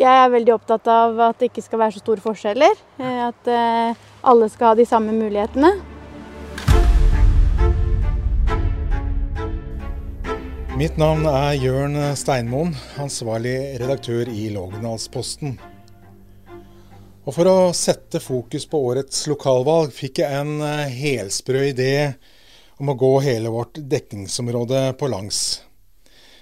Jeg er veldig opptatt av at det ikke skal være så store forskjeller. eh, At eh, alle skal ha de samme mulighetene. Mitt navn er Jørn Steinmoen, ansvarlig redaktør i Lågendalsposten. Og For å sette fokus på årets lokalvalg fikk jeg en eh, helsprø idé om å gå hele vårt dekningsområde på langs.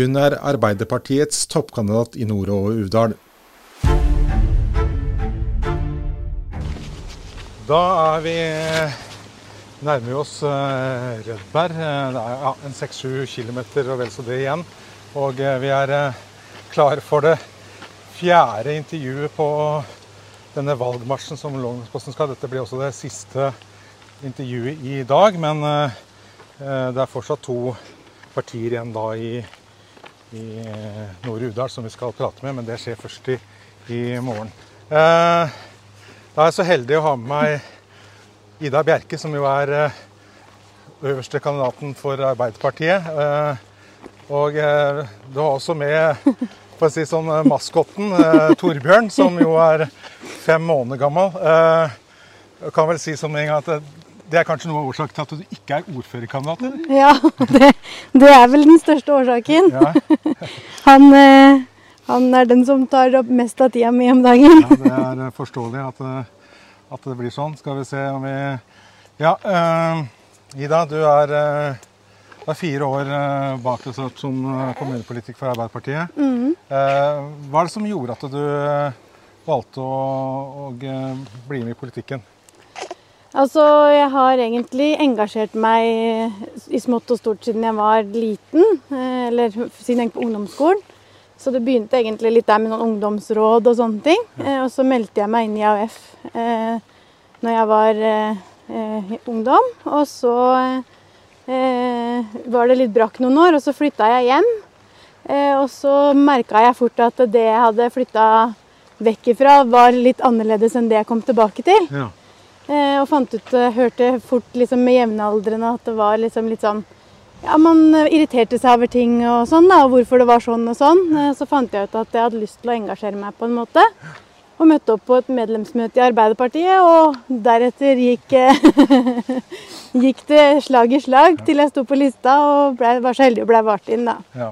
Hun er Arbeiderpartiets toppkandidat i Nord- og Uvdal. Da er vi nærmer vi oss eh, Rødberg. Eh, Det er ja, en 6-7 km og vel så det igjen. Og eh, vi er eh, klar for det fjerde intervjuet på denne valgmarsjen som Lågendalsposten skal. Dette blir også det siste intervjuet i dag, men eh, eh, det er fortsatt to partier igjen da i, i eh, Nord-Uvdal som vi skal prate med, men det skjer først i, i morgen. Eh, Da er jeg så heldig å ha med meg Ida Bjerke, som jo er eh, øverste kandidaten for Arbeiderpartiet. Eh, Og eh, du har også med for å si sånn, eh, maskotten Torbjørn, som jo er fem måneder gammel. Jeg kan vel si som en gang at det, er kanskje noe av årsaken til at du ikke er ordførerkandidat? eller? Ja, det, det er vel den største årsaken. Ja, Han, eh, han er den som tar opp mest av tida mi om dagen. ja, det er eh, forståelig at, eh, at det blir sånn. Skal vi se om vi Ja, uh, Ida, du er, uh, er fire år uh, bak deg som kommunepolitiker for Arbeiderpartiet. Mm. Hva er det som gjorde at du valgte å, å bli med i politikken? Altså, jeg har egentlig engasjert meg i smått og stort siden jeg var liten. eh, Eller siden jeg gikk på ungdomsskolen. Så det begynte egentlig litt der med noen ungdomsråd og sånne ting. Eh, Og så meldte jeg meg inn i AUF eh, når jeg var ungdom. Og så eh, var det litt brakk noen år, og så flytta jeg hjem. Eh, og så merka jeg fort at det jeg hadde flytta vekk ifra, var litt annerledes enn det jeg kom tilbake til. Ja. Eh, og fant ut, eh, hørte fort liksom med jevnaldrende at det var liksom litt sånn Ja, man eh, irriterte seg over ting og sånn, da, og hvorfor det var sånn og sånn. Så fant jeg ut at jeg hadde lyst til å engasjere meg på en måte. Og møtte opp på et medlemsmøte i Arbeiderpartiet, og deretter gikk, gikk det slag i slag til jeg sto på lista og ble, var så heldig og ble valgt inn, da. Ja.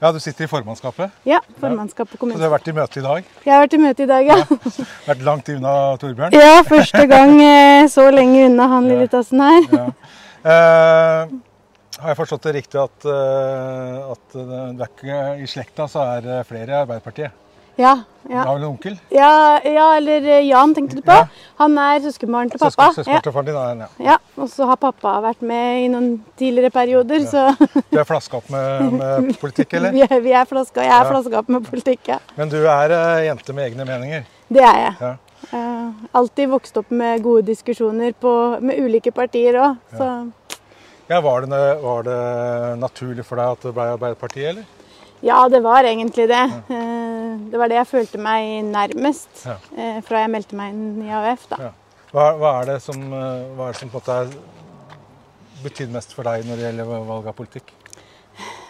Ja, du sitter i formannskapet. Ja, formannskapet kommune. Så du har vært i møte i dag. Jeg har vært i møte i dag, ja. Vært langt unna Torbjørn. Ja, første gang eh, så lenge unna han lille tassen her. Ja. Eh, har jeg forstått det riktig at, eh, at eh, i slekta, så er flere i Arbeiderpartiet? Ja, Du ja. har vel en onkel? Ja, ja, eller eh, Jan tenkte du på? Ja. Han er søskenbarn til pappa. Søsken- Søskenbarn din er en, ja. Ja. ja, Og så har pappa vært med i noen tidligere perioder, så Du er flaska opp med, med politikk, eller? vi er, vi er flaska. Jeg er Ja. flaska opp med politikk, ja. Men du er uh, jente med egne meninger? Det er jeg. Ja. Eh, alltid vokst opp med gode diskusjoner på, med ulike partier òg, så Ja, var det, var det naturlig for deg at det ble Arbeiderpartiet, eller? ja, det var egentlig det. Det var det jeg følte meg nærmest Ja. eh, fra jeg meldte meg inn i AUF, da. Ja. Hva, hva er det som, eh, hva er det som på en måte er betydd mest for deg når det gjelder valg av politikk?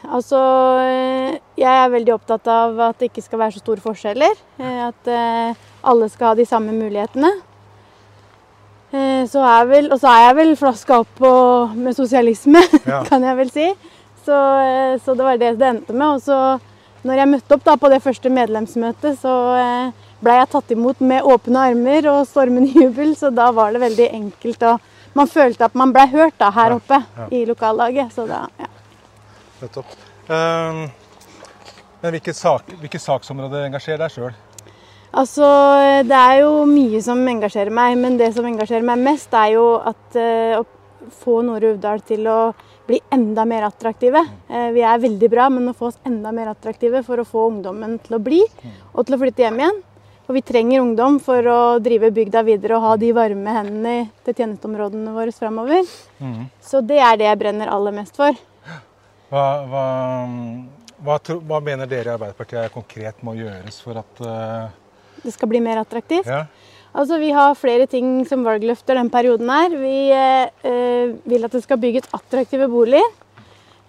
Altså, eh, jeg er veldig opptatt av at det ikke skal være så store forskjeller. eh, At alle skal ha de samme mulighetene. Så er vel, og så er jeg vel flaska opp på, med sosialisme, Ja. kan jeg vel si. Så, så det var det det endte med. Og så når jeg møtte opp da på det første medlemsmøtet, så eh, ble jeg tatt imot med åpne armer og stormende jubel. Så da var det veldig enkelt. Og man følte at man ble hørt da her oppe ja. i lokallaget. Så da, ja. Nettopp. Ehm, men hvilke, sak, hvilke saksområder engasjerer deg sjøl? Altså, det er jo mye som engasjerer meg, men det som engasjerer meg mest, er jo at eh, å få Nord-Uvdal til å bli enda mer attraktive. Eh, vi er veldig bra, men å få oss enda mer attraktive for å få ungdommen til å bli og til å flytte hjem igjen. Og vi trenger ungdom for å drive bygda videre og ha de varme hendene til tjenesteområdene våre framover. Mm. Så det er det jeg brenner aller mest for. Hva, hva, hva, tro, hva mener dere i Arbeiderpartiet konkret må gjøres for at uh... Det skal bli mer attraktivt. Ja. Altså, Vi har flere ting som valgløfter den perioden her. Vi eh, vil at det skal bygges attraktive boliger.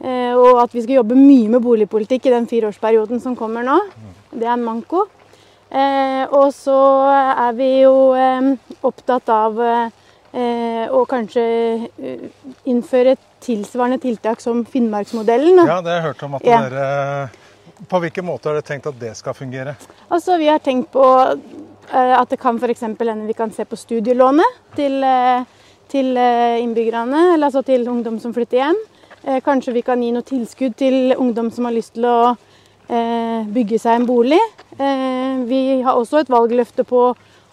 Eh, og at vi skal jobbe mye med boligpolitikk i den fireårsperioden som kommer nå. Det er en manko. Eh, og så er vi jo eh, opptatt av eh, å kanskje eh, innføre tilsvarende tiltak som Finnmarksmodellen. ja, det har jeg hørt om at Ja. dere På hvilken måte har dere tenkt at det skal fungere? Altså, Vi har tenkt på eh, at det kan f.eks. hende vi kan se på studielånet til, eh, til eh, innbyggerne, eller altså til ungdom som flytter hjem. Eh, Kanskje vi kan gi noe tilskudd til ungdom som har lyst til å eh, bygge seg en bolig. Eh, Vi har også et valgløfte på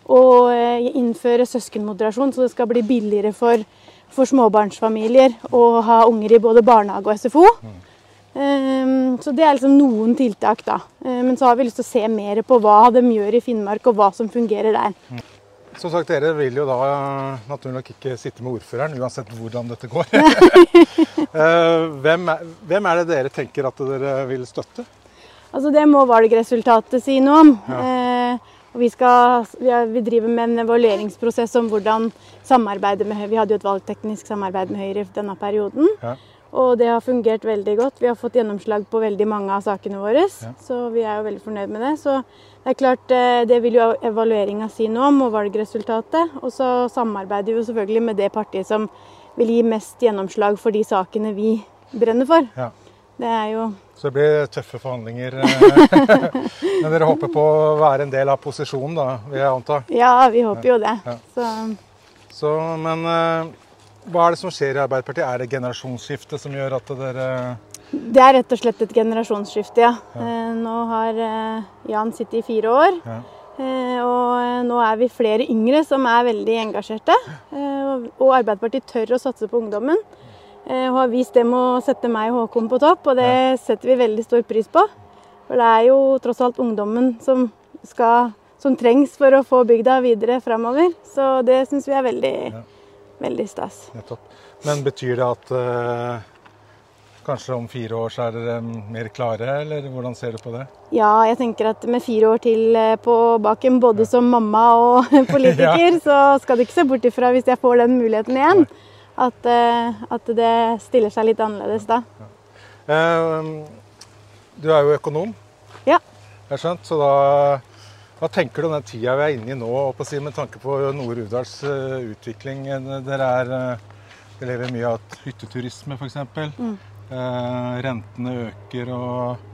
å eh, innføre søskenmoderasjon, så det skal bli billigere for, for småbarnsfamilier å ha unger i både barnehage og SFO. Ehm, Så det er liksom noen tiltak, da. Eh, Men så har vi lyst til å se mer på hva de gjør i Finnmark, og hva som fungerer der. Som sagt, Dere vil jo da eh, naturlig nok ikke sitte med ordføreren, uansett hvordan dette går. Eh, hvem, er, hvem er det dere tenker at dere vil støtte? Altså Det må valgresultatet si noe om. Eh, og vi, skal, vi, er, driver med en evalueringsprosess om hvordan samarbeidet med Høyre Vi hadde jo et valgteknisk samarbeid med Høyre denne perioden. Ja. Og det har fungert veldig godt. Vi har fått gjennomslag på veldig mange av sakene våre. Ja. Så vi er jo veldig fornøyd med det. Så det er klart, eh, det vil jo evalueringa si noe om, og valgresultatet. Og så samarbeider vi jo selvfølgelig med det partiet som vil gi mest gjennomslag for de sakene vi brenner for. Ja. Det er jo Så det blir tøffe forhandlinger. eh, Men dere håper på å være en del av posisjonen, da, vil jeg anta. Ja, vi håper jo det. Ja. Så Så, men eh, hva er det som skjer i Arbeiderpartiet? Er det generasjonsskifte som gjør at dere det er rett og slett et generasjonsskifte, ja. ja. Nå har eh, Jan sittet i fire år. Ja. Eh, Og eh, nå er vi flere yngre som er veldig engasjerte. Eh, og- Arbeiderpartiet tør å satse på ungdommen. eh, Og har vist det med å sette meg og Håkon på topp, og det setter vi veldig stor pris på. For det er jo tross alt ungdommen som, skal, som trengs for å få bygda videre framover. Så det syns vi er veldig. Veldig stas. Nettopp. Men betyr det at eh, kanskje om fire år så er dere mer klare, eller hvordan ser du på det? Ja, jeg tenker at med fire år til eh, på baken, både som mamma og politiker, så skal du ikke se bort ifra, hvis jeg får den muligheten igjen, at, eh, at det stiller seg litt annerledes da. Eh, du er jo økonom, Ja. jeg har skjønt, så da hva tenker du om den tida vi er inne i nå, si, med tanke på Nord-Uvdals eh, utvikling? Eh, Dere er, eh, dere lever mye av hytteturisme, f.eks. Mm. Eh, rentene øker, og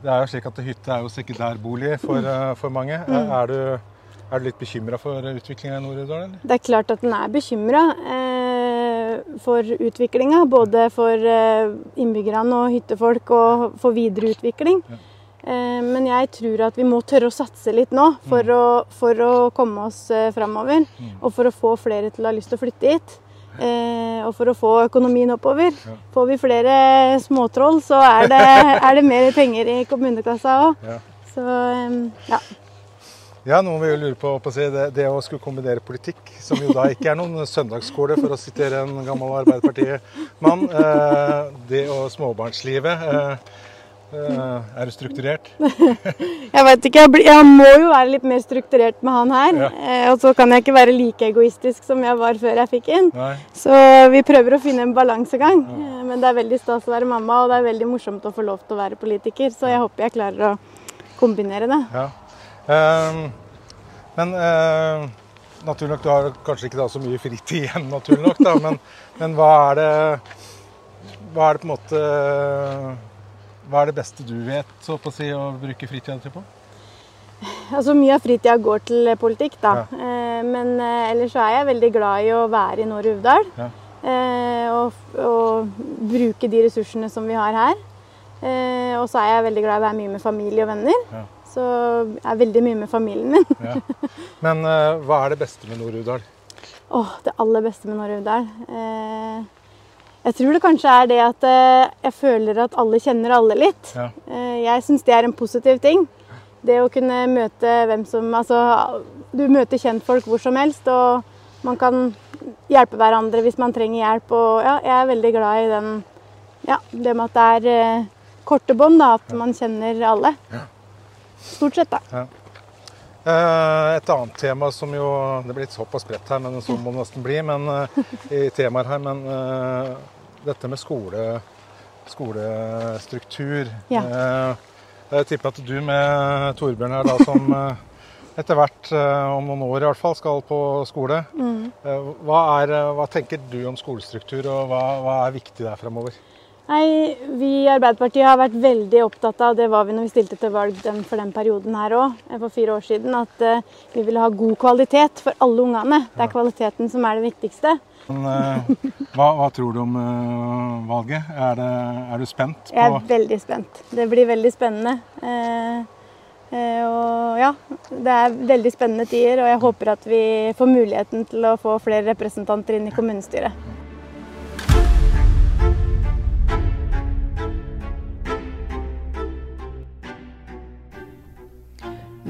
det er jo slik at hytte er jo sekundærbolig for, eh, for mange. Mm. Er, du, er du litt bekymra for utviklinga i Nord-Uvdal. Det er klart at den er bekymra eh, for utviklinga, både for eh, innbyggerne og hyttefolk, og for videre utvikling. Ja. Eh, men jeg tror at vi må tørre å satse litt nå for, å, for å komme oss eh, framover. Mm. Og for å få flere til å ha lyst til å flytte hit. Eh, og for å få økonomien oppover. Får vi flere småtroll, så er det, er det mer penger i kommunekassa òg. Ja. Så ja. Ja, noen vil jo lure på, på å si, det, det å skulle kombinere politikk, som jo da ikke er noen søndagsskole, for å sitere en gammel Arbeiderpartimann, eh, det og småbarnslivet. Eh, er du strukturert? Jeg vet ikke, jeg, blir- jeg må jo være litt mer strukturert med han her. Ja. Eh, og så kan jeg ikke være like egoistisk som jeg var før jeg fikk inn. Nei? Så vi prøver å finne en balansegang. Eh, men det er veldig stas å være mamma, og det er veldig morsomt å få lov til å være politiker. Så jeg håper jeg klarer å kombinere det. Ja. Uh, men uh, naturlig nok, du har kanskje ikke så mye fritid igjen, naturlig nok, da, men, men hva er det Hva er det på en måte Hva er det beste du vet så på å si, å bruke fritida di på? Altså Mye av fritida går til politikk, da. Ja. Eh, men eh, ellers så er jeg veldig glad i å være i Nord Uvdal. Ja. Eh, og, og bruke de ressursene som vi har her. Og så er jeg veldig glad i å være mye med familie og venner. Ja. Så jeg er veldig mye med familien min. Ja. Men hva er det beste med Nord-Uvdal? Åh, det aller beste med Nord Uvdal. Jeg tror det kanskje er det at eh, jeg føler at alle kjenner alle litt. Ja. Eh, jeg syns det er en positiv ting. det å kunne møte hvem som Altså, du møter kjentfolk hvor som helst, og man kan hjelpe hverandre hvis man trenger hjelp. Og ja, jeg er veldig glad i den Ja, det med at det er eh, korte bånd, da. At man kjenner alle. Stort sett, da. Ja. Et annet tema som jo Det blir litt såpass bredt her, men sånn må det nesten bli men, i temaer her. Men dette med skole, skolestruktur Ja. Eh, Jeg tipper at du med Torbjørn her, da, som eh, etter hvert, eh, om noen år i hvert fall, skal på skole. Mm. Hva, er, hva tenker du om skolestruktur, og hva, hva er viktig der fremover? Nei, Vi i Arbeiderpartiet har vært veldig opptatt av, det var vi når vi stilte til valg den, for den perioden her òg, for fire år siden, at eh, vi ville ha god kvalitet for alle ungene. Det er kvaliteten som er det viktigste. Men, eh, hva, hva tror du om eh, valget? Er, det, er du spent Jeg er veldig spent. Det blir veldig spennende. Eh, eh, og ja, det er veldig spennende tider, og jeg håper at vi får muligheten til å få flere representanter inn i kommunestyret.